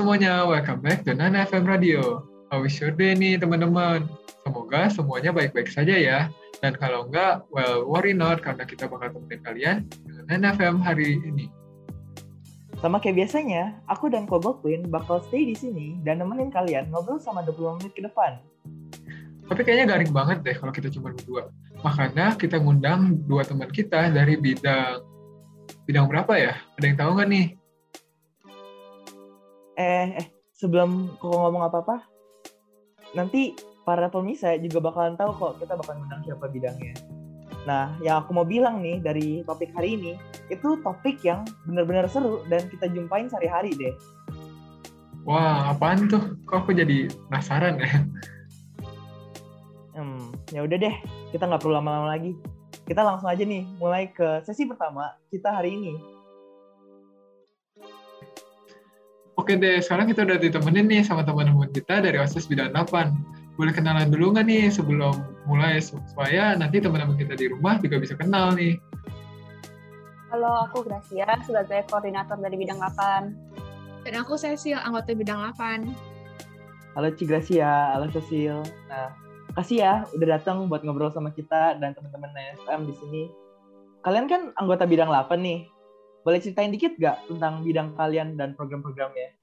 semuanya, welcome back to Nana FM Radio. How is your day nih teman-teman? Semoga semuanya baik-baik saja ya. Dan kalau enggak, well worry not karena kita bakal temenin kalian dengan Nana FM hari ini. Sama kayak biasanya, aku dan Kobo Queen bakal stay di sini dan nemenin kalian ngobrol sama 20 menit ke depan. Tapi kayaknya garing banget deh kalau kita cuma berdua. Makanya kita ngundang dua teman kita dari bidang bidang berapa ya? Ada yang tahu nggak nih? Eh, eh, sebelum kau ngomong apa-apa, nanti para pemirsa juga bakalan tahu kok kita bakalan ngundang siapa bidangnya. Nah, yang aku mau bilang nih dari topik hari ini, itu topik yang benar-benar seru dan kita jumpain sehari-hari deh. Wah, apaan tuh? Kok aku jadi penasaran ya? Hmm, ya udah deh, kita nggak perlu lama-lama lagi. Kita langsung aja nih, mulai ke sesi pertama kita hari ini. Oke deh, sekarang kita udah ditemenin nih sama teman-teman kita dari OSIS Bidang 8. Boleh kenalan dulu nggak nih sebelum mulai supaya nanti teman-teman kita di rumah juga bisa kenal nih. Halo, aku Gracia sebagai koordinator dari bidang 8. Dan aku Cecil, anggota bidang 8. Halo Cigracia, halo Cecil. Nah, kasih ya udah datang buat ngobrol sama kita dan teman-teman NFM di sini. Kalian kan anggota bidang 8 nih. Boleh ceritain dikit gak tentang bidang kalian dan program-programnya?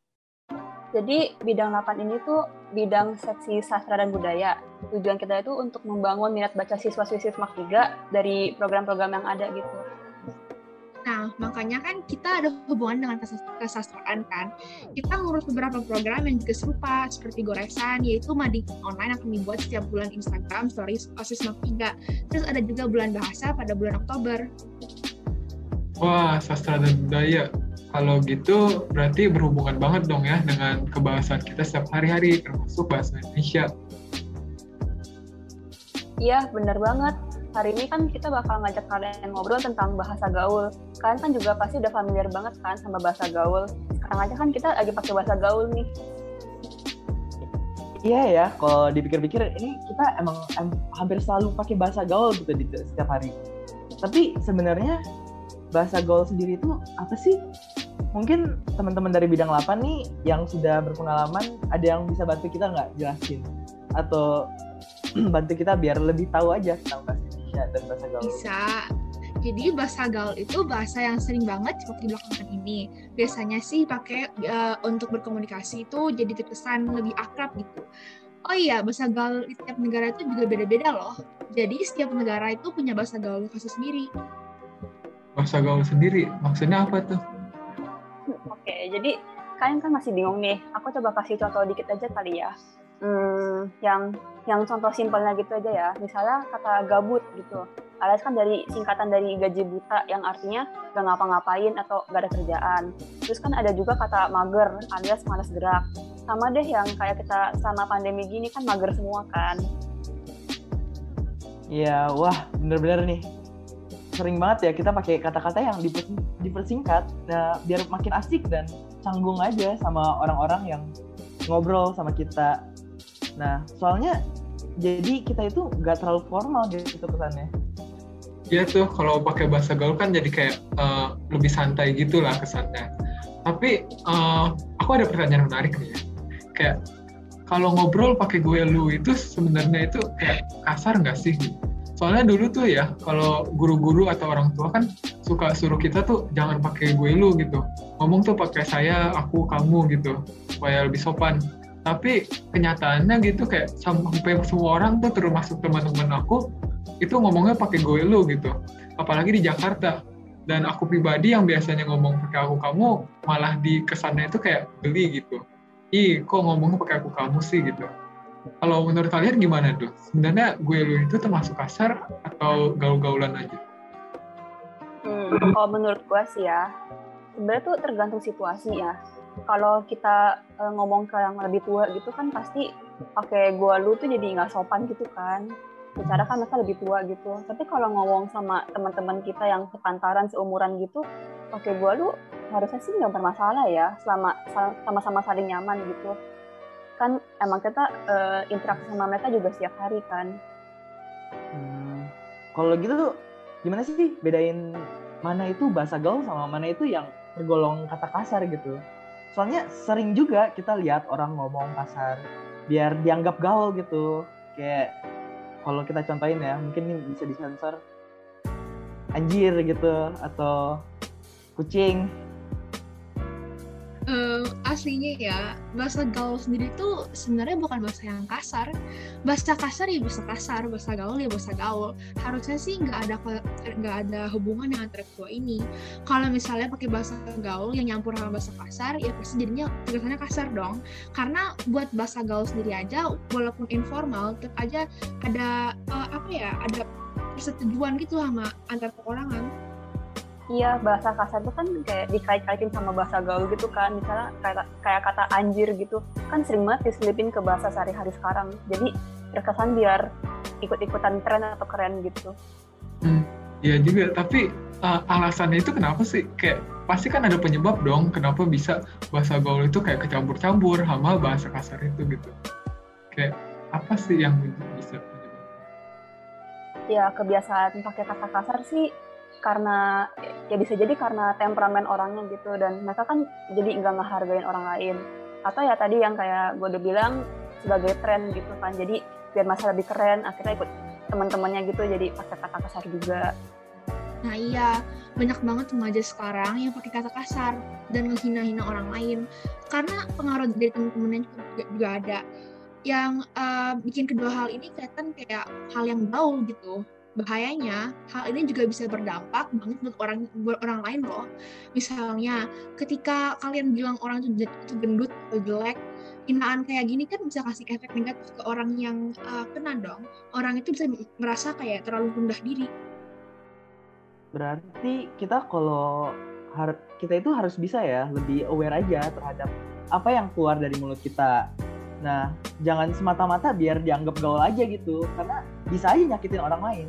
Jadi bidang 8 ini tuh bidang seksi sastra dan budaya. Tujuan kita itu untuk membangun minat baca siswa-siswi SMAK 3 dari program-program yang ada gitu. Nah, makanya kan kita ada hubungan dengan kesastraan kan. Kita ngurus beberapa program yang juga serupa, seperti goresan, yaitu mading online akan dibuat setiap bulan Instagram stories OSIS SMAK 3. Terus ada juga bulan bahasa pada bulan Oktober. Wah, sastra dan budaya. Kalau gitu berarti berhubungan banget dong ya dengan kebahasan kita setiap hari-hari, termasuk bahasa Indonesia. Iya, bener banget. Hari ini kan kita bakal ngajak kalian ngobrol tentang bahasa gaul. Kalian kan juga pasti udah familiar banget kan sama bahasa gaul. Sekarang aja kan kita lagi pakai bahasa gaul nih. Iya ya, kalau dipikir-pikir ini kita emang em, hampir selalu pakai bahasa gaul gitu di setiap hari. Tapi sebenarnya bahasa gaul sendiri itu apa sih? Mungkin teman-teman dari bidang 8 nih yang sudah berpengalaman ada yang bisa bantu kita nggak jelasin? Atau bantu kita biar lebih tahu aja tentang bahasa Indonesia dan bahasa gaul. Bisa. Jadi bahasa gaul itu bahasa yang sering banget dipakai belakangan ini. Biasanya sih pakai uh, untuk berkomunikasi itu jadi terkesan lebih akrab gitu. Oh iya, bahasa gaul di setiap negara itu juga beda-beda loh. Jadi setiap negara itu punya bahasa gaul khas sendiri. Bahasa gaul sendiri, maksudnya apa tuh? Oke, jadi kalian kan masih bingung nih. Aku coba kasih contoh dikit aja kali ya. Hmm, yang yang contoh simpelnya gitu aja ya. Misalnya kata gabut gitu. Alias kan dari singkatan dari gaji buta yang artinya gak ngapa-ngapain atau gak ada kerjaan. Terus kan ada juga kata mager alias malas gerak. Sama deh yang kayak kita sama pandemi gini kan mager semua kan. Iya, wah bener-bener nih. Sering banget ya kita pakai kata-kata yang dipersingkat, nah, biar makin asik dan canggung aja sama orang-orang yang ngobrol sama kita. Nah, soalnya jadi kita itu nggak terlalu formal gitu kesannya. Iya tuh, kalau pakai bahasa gaul kan jadi kayak uh, lebih santai gitu lah kesannya. Tapi uh, aku ada pertanyaan menarik nih ya. Kayak kalau ngobrol pakai gue lu itu sebenarnya itu kayak kasar nggak sih? Soalnya dulu tuh ya, kalau guru-guru atau orang tua kan suka suruh kita tuh jangan pakai gue lu gitu. Ngomong tuh pakai saya, aku, kamu gitu, supaya lebih sopan. Tapi kenyataannya gitu kayak sampai semua orang tuh termasuk teman-teman aku itu ngomongnya pakai gue lu gitu. Apalagi di Jakarta. Dan aku pribadi yang biasanya ngomong pakai aku kamu malah di kesannya itu kayak geli gitu. Ih kok ngomongnya pakai aku kamu sih gitu kalau menurut kalian gimana tuh sebenarnya gue lu itu termasuk kasar atau gaul-gaulan aja? Hmm, kalau menurut gue sih ya sebenarnya tuh tergantung situasi ya. Kalau kita uh, ngomong ke yang lebih tua gitu kan pasti pakai gua lu tuh jadi nggak sopan gitu kan. Bicara kan mereka lebih tua gitu. Tapi kalau ngomong sama teman-teman kita yang sepantaran seumuran gitu pakai gua lu harusnya sih nggak bermasalah ya selama sama-sama saling nyaman gitu kan emang kita uh, interaksi sama mereka juga setiap hari kan. Hmm, kalau gitu gimana sih bedain mana itu bahasa gaul sama mana itu yang tergolong kata kasar gitu? Soalnya sering juga kita lihat orang ngomong kasar biar dianggap gaul gitu. Kayak kalau kita contohin ya mungkin ini bisa disensor. Anjir gitu atau kucing. Eh, aslinya ya. Bahasa gaul sendiri tuh sebenarnya bukan bahasa yang kasar. Bahasa kasar ya bahasa kasar bahasa gaul ya bahasa gaul. Harusnya sih nggak ada ko- nggak ada hubungan dengan kedua ini. Kalau misalnya pakai bahasa gaul yang nyampur sama bahasa kasar ya pasti jadinya tulisannya kasar dong. Karena buat bahasa gaul sendiri aja walaupun informal tetap aja ada eh, apa ya ada persetujuan gitu sama antar perorangan Iya, bahasa kasar itu kan kayak dikait-kaitin sama bahasa gaul gitu kan. Misalnya kayak, kayak kata anjir gitu, kan sering banget diselipin ke bahasa sehari-hari sekarang. Jadi terkesan biar ikut-ikutan tren atau keren gitu. Iya juga, tapi uh, alasannya itu kenapa sih? Kayak pasti kan ada penyebab dong kenapa bisa bahasa gaul itu kayak kecampur-campur sama bahasa kasar itu gitu. Kayak apa sih yang bisa menyebabkan? Ya kebiasaan pakai kata kasar sih karena ya bisa jadi karena temperamen orangnya gitu dan mereka kan jadi nggak ngehargain orang lain atau ya tadi yang kayak gue udah bilang sebagai tren gitu kan jadi biar masa lebih keren akhirnya ikut teman-temannya gitu jadi pakai kata kasar juga Nah iya, banyak banget remaja sekarang yang pakai kata kasar dan menghina-hina orang lain. Karena pengaruh dari teman-temannya juga, juga ada. Yang eh, bikin kedua hal ini kelihatan kayak hal yang gaul gitu. Bahayanya, hal ini juga bisa berdampak banget buat orang buat orang lain loh. Misalnya, ketika kalian bilang orang itu, itu gendut atau jelek, hinaan kayak gini kan bisa kasih efek negatif ke orang yang eh, kena dong. Orang itu bisa merasa kayak terlalu rendah diri. berarti kita kalau kita itu harus bisa ya lebih aware aja terhadap apa yang keluar dari mulut kita. Nah, jangan semata-mata biar dianggap gaul aja gitu, karena bisa aja nyakitin orang lain.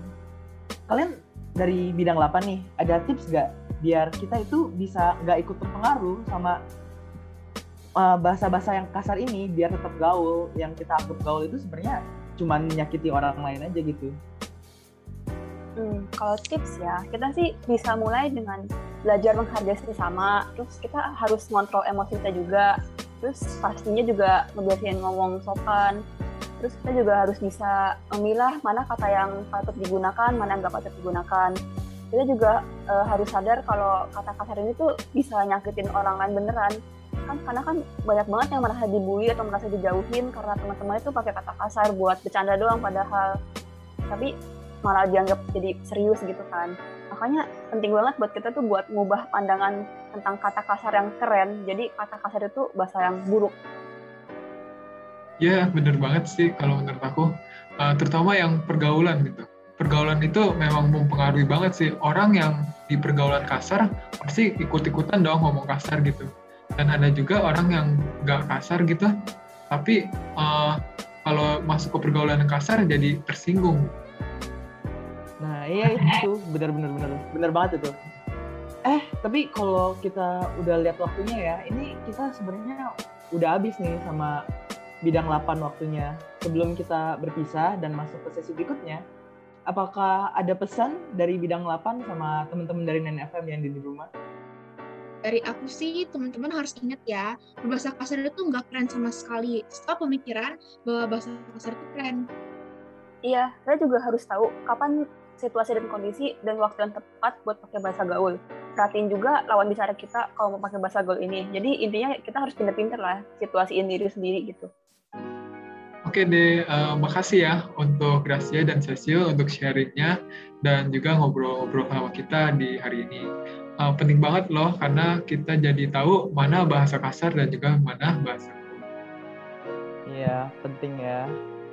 Kalian dari bidang 8 nih, ada tips gak biar kita itu bisa nggak ikut terpengaruh sama uh, bahasa-bahasa yang kasar ini biar tetap gaul. Yang kita anggap gaul itu sebenarnya cuman menyakiti orang lain aja gitu. Hmm, kalau tips ya, kita sih bisa mulai dengan belajar menghargai sesama, terus kita harus ngontrol emosi kita juga, terus pastinya juga ngebiasain ngomong sopan, terus kita juga harus bisa memilah mana kata yang patut digunakan, mana yang nggak patut digunakan. Kita juga eh, harus sadar kalau kata kasar ini tuh bisa nyakitin orang lain beneran. Kan karena kan banyak banget yang merasa dibully atau merasa dijauhin karena teman-teman itu pakai kata kasar buat bercanda doang padahal. Tapi malah dianggap jadi serius gitu kan. Makanya penting banget buat kita tuh buat ngubah pandangan tentang kata kasar yang keren. Jadi kata kasar itu bahasa yang buruk. Ya bener banget sih kalau menurut aku, Uh, terutama yang pergaulan gitu. Pergaulan itu memang mempengaruhi banget sih orang yang di pergaulan kasar pasti ikut-ikutan dong ngomong kasar gitu. Dan ada juga orang yang nggak kasar gitu, tapi uh, kalau masuk ke pergaulan yang kasar jadi tersinggung. Nah iya itu benar-benar benar benar banget itu. Eh tapi kalau kita udah lihat waktunya ya, ini kita sebenarnya udah habis nih sama bidang 8 waktunya. Sebelum kita berpisah dan masuk ke sesi berikutnya, apakah ada pesan dari bidang 8 sama teman-teman dari Nen FM yang di rumah? dari aku sih teman-teman harus ingat ya berbahasa kasar itu nggak keren sama sekali stop pemikiran bahwa bahasa kasar itu keren Iya, kita juga harus tahu kapan situasi dan kondisi dan waktu yang tepat buat pakai bahasa gaul. Perhatiin juga lawan bicara kita kalau mau pakai bahasa gaul ini. Jadi intinya kita harus pinter-pinter lah situasiin diri sendiri gitu. Oke deh, uh, makasih ya untuk Gracia dan Cecil untuk sharingnya dan juga ngobrol-ngobrol sama kita di hari ini. Uh, penting banget loh karena kita jadi tahu mana bahasa kasar dan juga mana bahasa Iya, penting ya.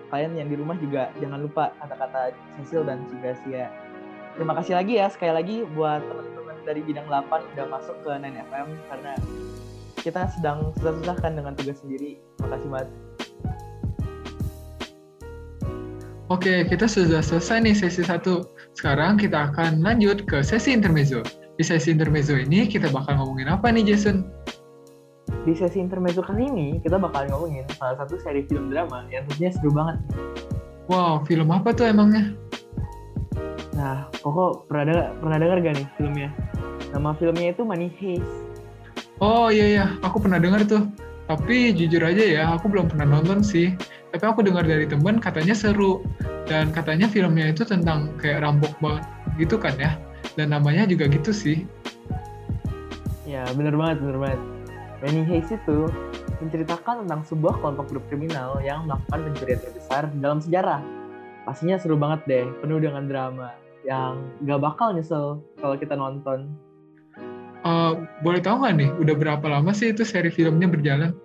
Kalian yang di rumah juga jangan lupa kata-kata Cecil dan Gracia. Terima kasih lagi ya sekali lagi buat teman-teman dari bidang 8 udah masuk ke 9FM karena kita sedang susah-susah kan dengan tugas sendiri. Terima kasih banget. Oke, kita sudah selesai nih sesi satu. Sekarang kita akan lanjut ke sesi intermezzo. Di sesi intermezzo ini kita bakal ngomongin apa nih, Jason? Di sesi intermezzo kali ini kita bakal ngomongin salah satu seri film drama yang tentunya seru banget. Wow, film apa tuh emangnya? Nah, Koko pernah dengar, pernah dengar gak nih filmnya? Nama filmnya itu Money Heist. Oh iya iya, aku pernah dengar tuh. Tapi jujur aja ya, aku belum pernah nonton sih. Tapi aku dengar dari temen katanya seru. Dan katanya filmnya itu tentang kayak rampok banget gitu kan ya. Dan namanya juga gitu sih. Ya bener banget, bener banget. Money Heist itu menceritakan tentang sebuah kelompok grup kriminal yang melakukan pencurian terbesar dalam sejarah. Pastinya seru banget deh, penuh dengan drama yang gak bakal nyesel kalau kita nonton. Uh, boleh tahu nggak nih, udah berapa lama sih itu seri filmnya berjalan?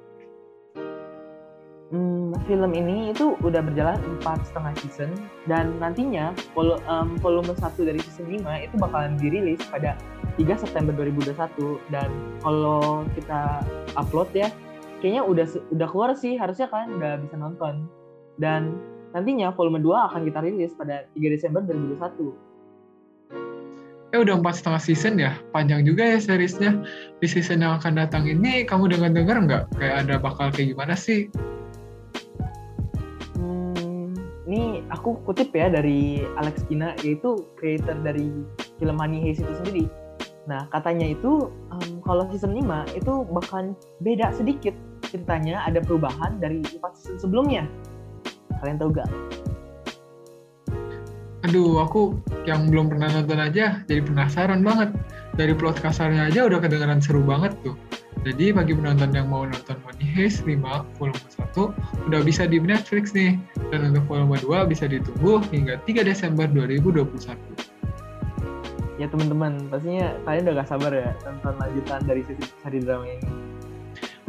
Hmm, film ini itu udah berjalan empat setengah season dan nantinya vol um, volume 1 dari season 5 itu bakalan dirilis pada 3 September 2021 dan kalau kita upload ya kayaknya udah udah keluar sih harusnya kalian udah bisa nonton dan nantinya volume 2 akan kita rilis pada 3 Desember 2021 eh udah empat setengah season ya? Panjang juga ya seriesnya. Di season yang akan datang ini kamu dengar dengar nggak? Kayak ada bakal kayak gimana sih? Hmm, ini aku kutip ya dari Alex Pina yaitu creator dari film Money Heist itu sendiri. Nah katanya itu um, kalau season 5 itu bahkan beda sedikit ceritanya ada perubahan dari empat season sebelumnya. Kalian tahu gak? Aduh, aku yang belum pernah nonton aja jadi penasaran banget. Dari plot kasarnya aja udah kedengeran seru banget tuh. Jadi bagi penonton yang mau nonton Money Heist 5 volume 1 udah bisa di Netflix nih. Dan untuk volume 2 bisa ditunggu hingga 3 Desember 2021. Ya teman-teman, pastinya kalian udah gak sabar ya nonton lanjutan dari seri drama ini.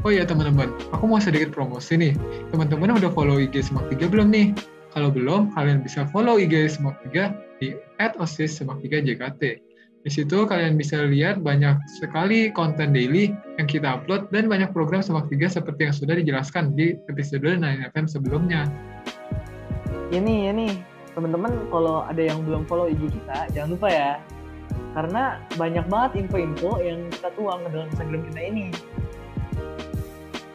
Oh iya teman-teman, aku mau sedikit promosi nih. Teman-teman udah follow IG Semak 3 belum nih? Kalau belum, kalian bisa follow IG Semak 3 di @osis-semak3jkt. Di situ kalian bisa lihat banyak sekali konten daily yang kita upload dan banyak program Semak 3 seperti yang sudah dijelaskan di episode 9FM sebelumnya. Ini, ini, teman-teman kalau ada yang belum follow IG kita, jangan lupa ya. Karena banyak banget info-info yang kita tuang dalam Instagram kita ini.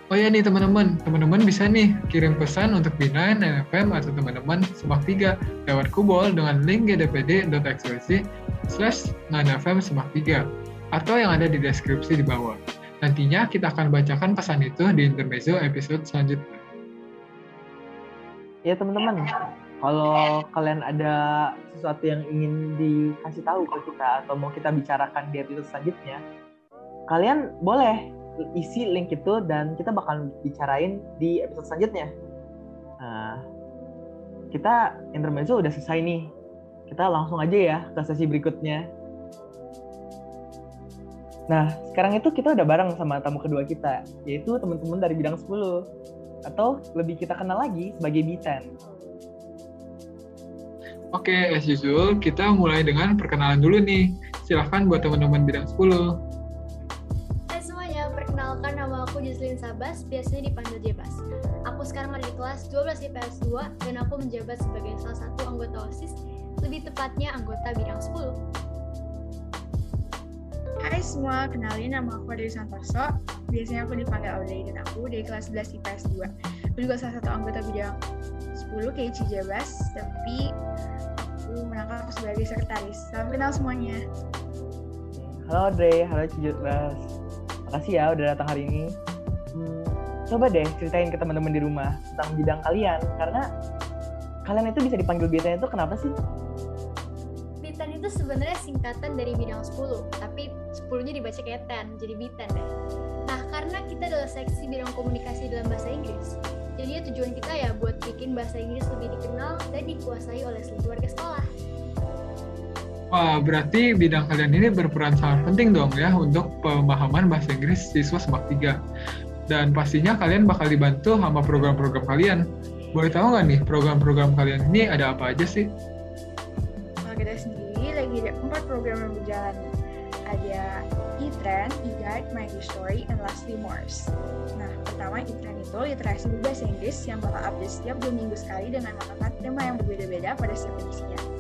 Oh ya nih teman-teman, teman-teman bisa nih kirim pesan untuk Bina, NFM, atau teman-teman Semak 3 lewat Kubol dengan link gdpd.xyz slash NFM Semak 3 atau yang ada di deskripsi di bawah. Nantinya kita akan bacakan pesan itu di intermezzo episode selanjutnya. Ya teman-teman, kalau kalian ada sesuatu yang ingin dikasih tahu ke kita atau mau kita bicarakan di episode selanjutnya, kalian boleh isi link itu dan kita bakal bicarain di episode selanjutnya. Nah, kita intermezzo udah selesai nih. Kita langsung aja ya ke sesi berikutnya. Nah, sekarang itu kita udah bareng sama tamu kedua kita, yaitu teman-teman dari bidang 10. Atau lebih kita kenal lagi sebagai B10. Oke, as usual, kita mulai dengan perkenalan dulu nih. Silahkan buat teman-teman bidang 10. Jesslyn Sabas, biasanya dipanggil Jebas. Aku sekarang ada di kelas 12 IPS 2 dan aku menjabat sebagai salah satu anggota OSIS, lebih tepatnya anggota bidang 10. Hai semua, kenalin nama aku Adri Santoso. Biasanya aku dipanggil Audrey dan aku dari kelas 11 IPS 2. Aku juga salah satu anggota bidang 10 kayak Cijabas, tapi aku menangkap sebagai sekretaris. Salam kenal semuanya. Halo Audrey, halo Cijabas. Makasih ya udah datang hari ini coba deh ceritain ke teman-teman di rumah tentang bidang kalian karena kalian itu bisa dipanggil Bitan itu kenapa sih? Bitan itu sebenarnya singkatan dari bidang 10, tapi 10-nya dibaca kayak ten, jadi Bitan deh. Nah, karena kita adalah seksi bidang komunikasi dalam bahasa Inggris, jadi tujuan kita ya buat bikin bahasa Inggris lebih dikenal dan dikuasai oleh seluruh warga sekolah. Wah, berarti bidang kalian ini berperan sangat penting dong ya untuk pemahaman bahasa Inggris siswa semak 3 dan pastinya kalian bakal dibantu sama program-program kalian. Boleh tahu nggak nih program-program kalian ini ada apa aja sih? Kalau kita sendiri lagi ada empat program yang berjalan. Ada e-trend, e-guide, my story, and lastly Morse. Nah, pertama e-trend itu literasi berbahasa Inggris yang bakal update setiap dua minggu sekali dengan mengangkat tema yang berbeda-beda pada setiap edisinya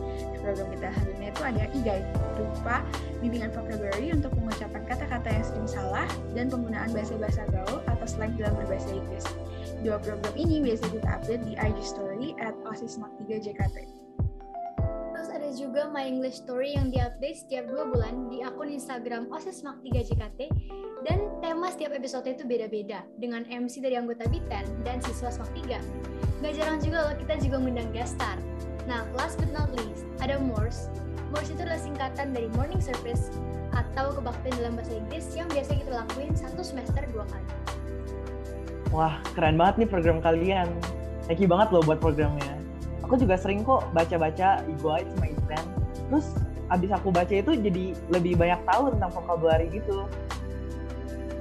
program kita hari ini itu ada e-guide berupa bimbingan vocabulary untuk mengucapkan kata-kata yang sering salah dan penggunaan bahasa-bahasa gaul atau slang dalam berbahasa Inggris. Dua program ini biasa kita update di IG story at osismak 3 JKT. Terus ada juga My English Story yang diupdate setiap dua bulan di akun Instagram OSIS Mak 3 JKT dan tema setiap episode itu beda-beda dengan MC dari anggota Biten dan siswa Smak 3. Gak jarang juga loh kita juga mengundang guest star. Nah, last but not least, ada MORS. MORS itu adalah singkatan dari Morning Service atau kebaktian dalam bahasa Inggris yang biasa kita lakuin satu semester dua kali. Wah, keren banget nih program kalian. Thank you banget loh buat programnya aku juga sering kok baca-baca e-guide sama event terus abis aku baca itu jadi lebih banyak tahu tentang vocabulary gitu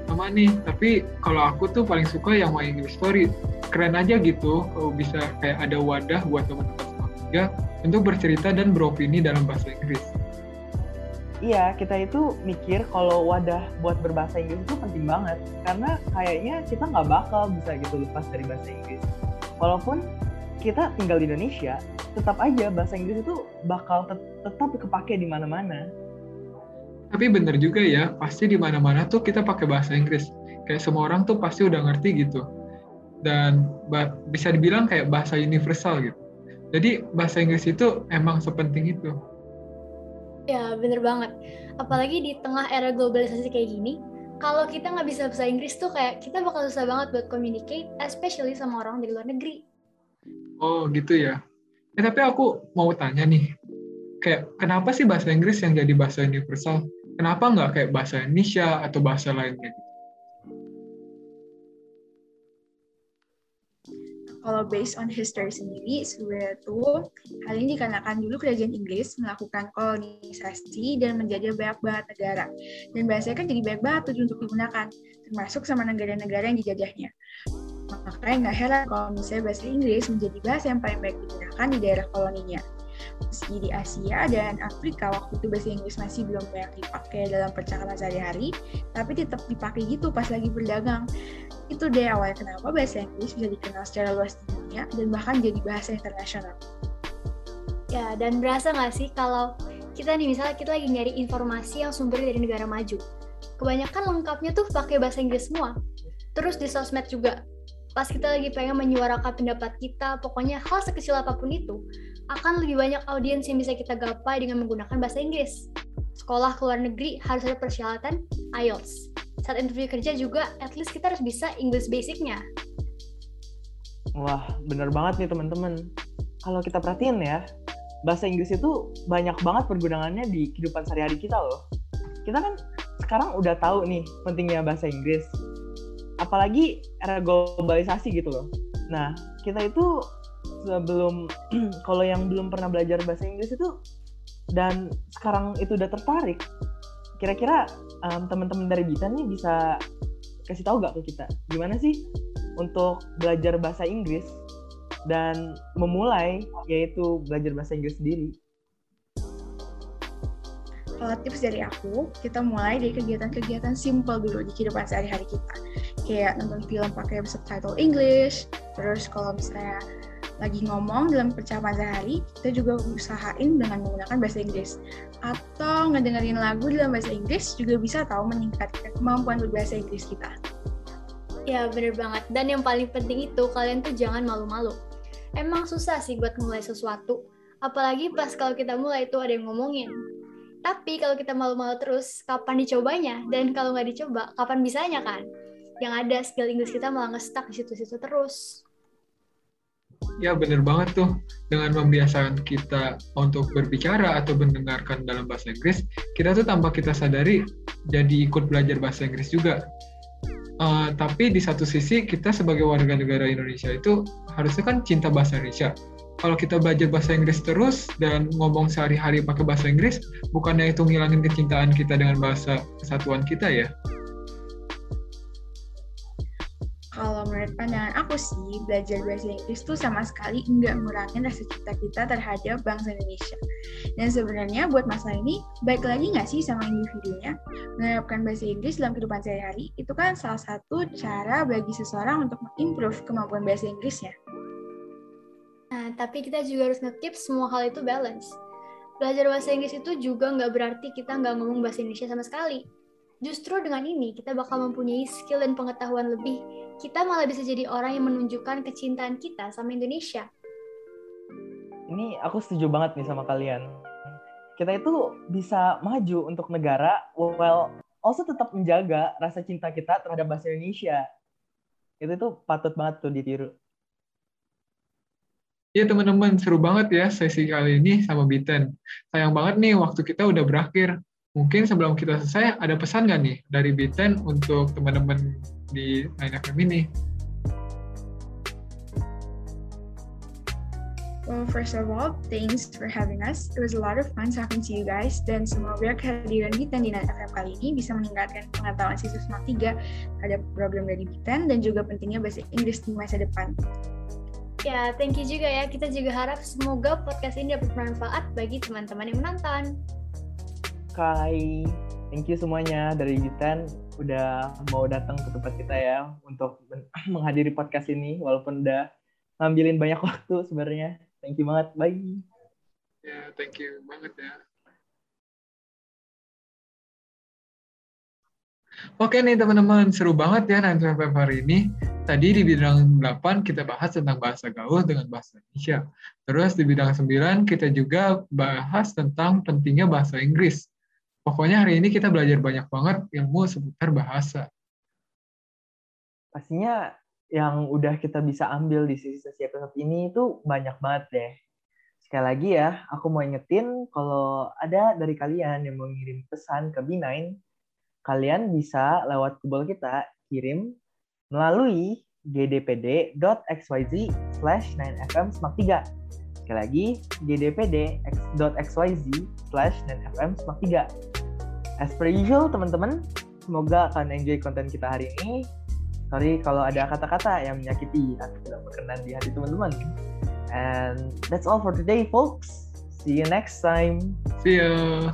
sama nih tapi kalau aku tuh paling suka yang My English Story keren aja gitu kalau bisa kayak ada wadah buat teman-teman untuk bercerita dan beropini dalam bahasa Inggris iya kita itu mikir kalau wadah buat berbahasa Inggris itu penting banget karena kayaknya kita nggak bakal bisa gitu lepas dari bahasa Inggris walaupun kita tinggal di Indonesia, tetap aja bahasa Inggris itu bakal tet tetap kepake di mana-mana. Tapi bener juga ya, pasti di mana-mana tuh kita pakai bahasa Inggris. Kayak semua orang tuh pasti udah ngerti gitu. Dan bisa dibilang kayak bahasa universal gitu. Jadi bahasa Inggris itu emang sepenting itu. Ya, bener banget. Apalagi di tengah era globalisasi kayak gini, kalau kita nggak bisa bahasa Inggris tuh kayak kita bakal susah banget buat communicate, especially sama orang dari luar negeri. Oh gitu ya. Eh, tapi aku mau tanya nih, kayak kenapa sih bahasa Inggris yang jadi bahasa universal? Kenapa nggak kayak bahasa Indonesia atau bahasa lainnya? Kalau based on history sendiri, sebenarnya tuh hal ini dikarenakan dulu kerajaan Inggris melakukan kolonisasi dan menjadi banyak banget negara. Dan bahasanya kan jadi banyak banget untuk digunakan, termasuk sama negara-negara yang dijajahnya. Makanya nggak heran kalau misalnya bahasa Inggris menjadi bahasa yang paling baik digunakan di daerah koloninya. Meski di Asia dan Afrika waktu itu bahasa Inggris masih belum banyak dipakai dalam percakapan sehari-hari, tapi tetap dipakai gitu pas lagi berdagang. Itu deh awalnya kenapa bahasa Inggris bisa dikenal secara luas di dunia dan bahkan jadi bahasa internasional. Ya, dan berasa nggak sih kalau kita nih misalnya kita lagi nyari informasi yang sumbernya dari negara maju. Kebanyakan lengkapnya tuh pakai bahasa Inggris semua. Terus di sosmed juga, pas kita lagi pengen menyuarakan pendapat kita, pokoknya hal sekecil apa pun itu, akan lebih banyak audiens yang bisa kita gapai dengan menggunakan bahasa Inggris. Sekolah ke luar negeri harus ada persyaratan IELTS. Saat interview kerja juga, at least kita harus bisa English basicnya. Wah, bener banget nih teman-teman. Kalau kita perhatiin ya, bahasa Inggris itu banyak banget pergunaannya di kehidupan sehari-hari kita loh. Kita kan sekarang udah tahu nih pentingnya bahasa Inggris apalagi era globalisasi gitu loh. Nah, kita itu sebelum kalau yang belum pernah belajar bahasa Inggris itu dan sekarang itu udah tertarik, kira-kira um, teman-teman dari Bita nih bisa kasih tahu gak ke kita gimana sih untuk belajar bahasa Inggris dan memulai yaitu belajar bahasa Inggris sendiri? Kalau tips dari aku, kita mulai dari kegiatan-kegiatan simple dulu di kehidupan sehari-hari kita kayak nonton film pakai subtitle English terus kalau misalnya lagi ngomong dalam percakapan sehari kita juga usahain dengan menggunakan bahasa Inggris atau ngedengerin lagu dalam bahasa Inggris juga bisa tahu meningkatkan kemampuan berbahasa Inggris kita ya bener banget dan yang paling penting itu kalian tuh jangan malu-malu emang susah sih buat mulai sesuatu apalagi pas kalau kita mulai itu ada yang ngomongin tapi kalau kita malu-malu terus, kapan dicobanya? Dan kalau nggak dicoba, kapan bisanya kan? yang ada skill Inggris kita malah ngestak di situ-situ terus. Ya bener banget tuh dengan membiasakan kita untuk berbicara atau mendengarkan dalam bahasa Inggris, kita tuh tanpa kita sadari jadi ikut belajar bahasa Inggris juga. Uh, tapi di satu sisi kita sebagai warga negara Indonesia itu harusnya kan cinta bahasa Indonesia. Kalau kita belajar bahasa Inggris terus dan ngomong sehari-hari pakai bahasa Inggris, bukannya itu ngilangin kecintaan kita dengan bahasa kesatuan kita ya? Kalau menurut pandangan aku sih, belajar bahasa Inggris tuh sama sekali nggak ngurangin rasa cinta kita terhadap bangsa Indonesia. Dan sebenarnya buat masalah ini, baik lagi nggak sih sama individunya? Menerapkan bahasa Inggris dalam kehidupan sehari-hari itu kan salah satu cara bagi seseorang untuk mengimprove kemampuan bahasa Inggrisnya. Nah, tapi kita juga harus nge semua hal itu balance. Belajar bahasa Inggris itu juga nggak berarti kita nggak ngomong bahasa Indonesia sama sekali Justru dengan ini kita bakal mempunyai skill dan pengetahuan lebih. Kita malah bisa jadi orang yang menunjukkan kecintaan kita sama Indonesia. Ini aku setuju banget nih sama kalian. kita itu bisa maju untuk negara well also tetap menjaga rasa cinta kita terhadap bahasa Indonesia itu tuh patut banget tuh ditiru Iya teman-teman, seru banget ya sesi kali ini sama Biten. Sayang banget nih waktu kita udah berakhir. Mungkin sebelum kita selesai, ada pesan nggak nih dari Biten untuk teman-teman di 9FM ini? Well, first of all, thanks for having us. It was a lot of fun talking to you guys. Dan semoga kehadiran Biten di 9FM kali ini bisa meningkatkan pengetahuan siswa SMAK 3 terhadap program dari Biten dan juga pentingnya bahasa Inggris di masa depan. Ya, thank you juga ya. Kita juga harap semoga podcast ini dapat bermanfaat bagi teman-teman yang menonton. Kai, thank you semuanya dari Jitan udah mau datang ke tempat kita ya untuk menghadiri podcast ini walaupun udah ngambilin banyak waktu sebenarnya. Thank you banget. Bye. Ya, thank you banget ya. Oke nih teman-teman, seru banget ya nanti hari ini. Tadi di bidang 8 kita bahas tentang bahasa gaul dengan bahasa Indonesia. Terus di bidang 9 kita juga bahas tentang pentingnya bahasa Inggris. Pokoknya hari ini kita belajar banyak banget ilmu seputar bahasa. Pastinya yang udah kita bisa ambil di sisi-sisi episode ini itu banyak banget deh. Sekali lagi ya, aku mau ingetin kalau ada dari kalian yang mau ngirim pesan ke B9, kalian bisa lewat kubel kita kirim melalui gdpd.xyz slash 9fm semak 3. Sekali lagi, gdpd.xyz slash 9fm semak 3. As per usual, teman-teman, semoga kalian enjoy konten kita hari ini. Sorry kalau ada kata-kata yang menyakiti atau tidak berkenan di hati teman-teman. And that's all for today, folks. See you next time. See ya.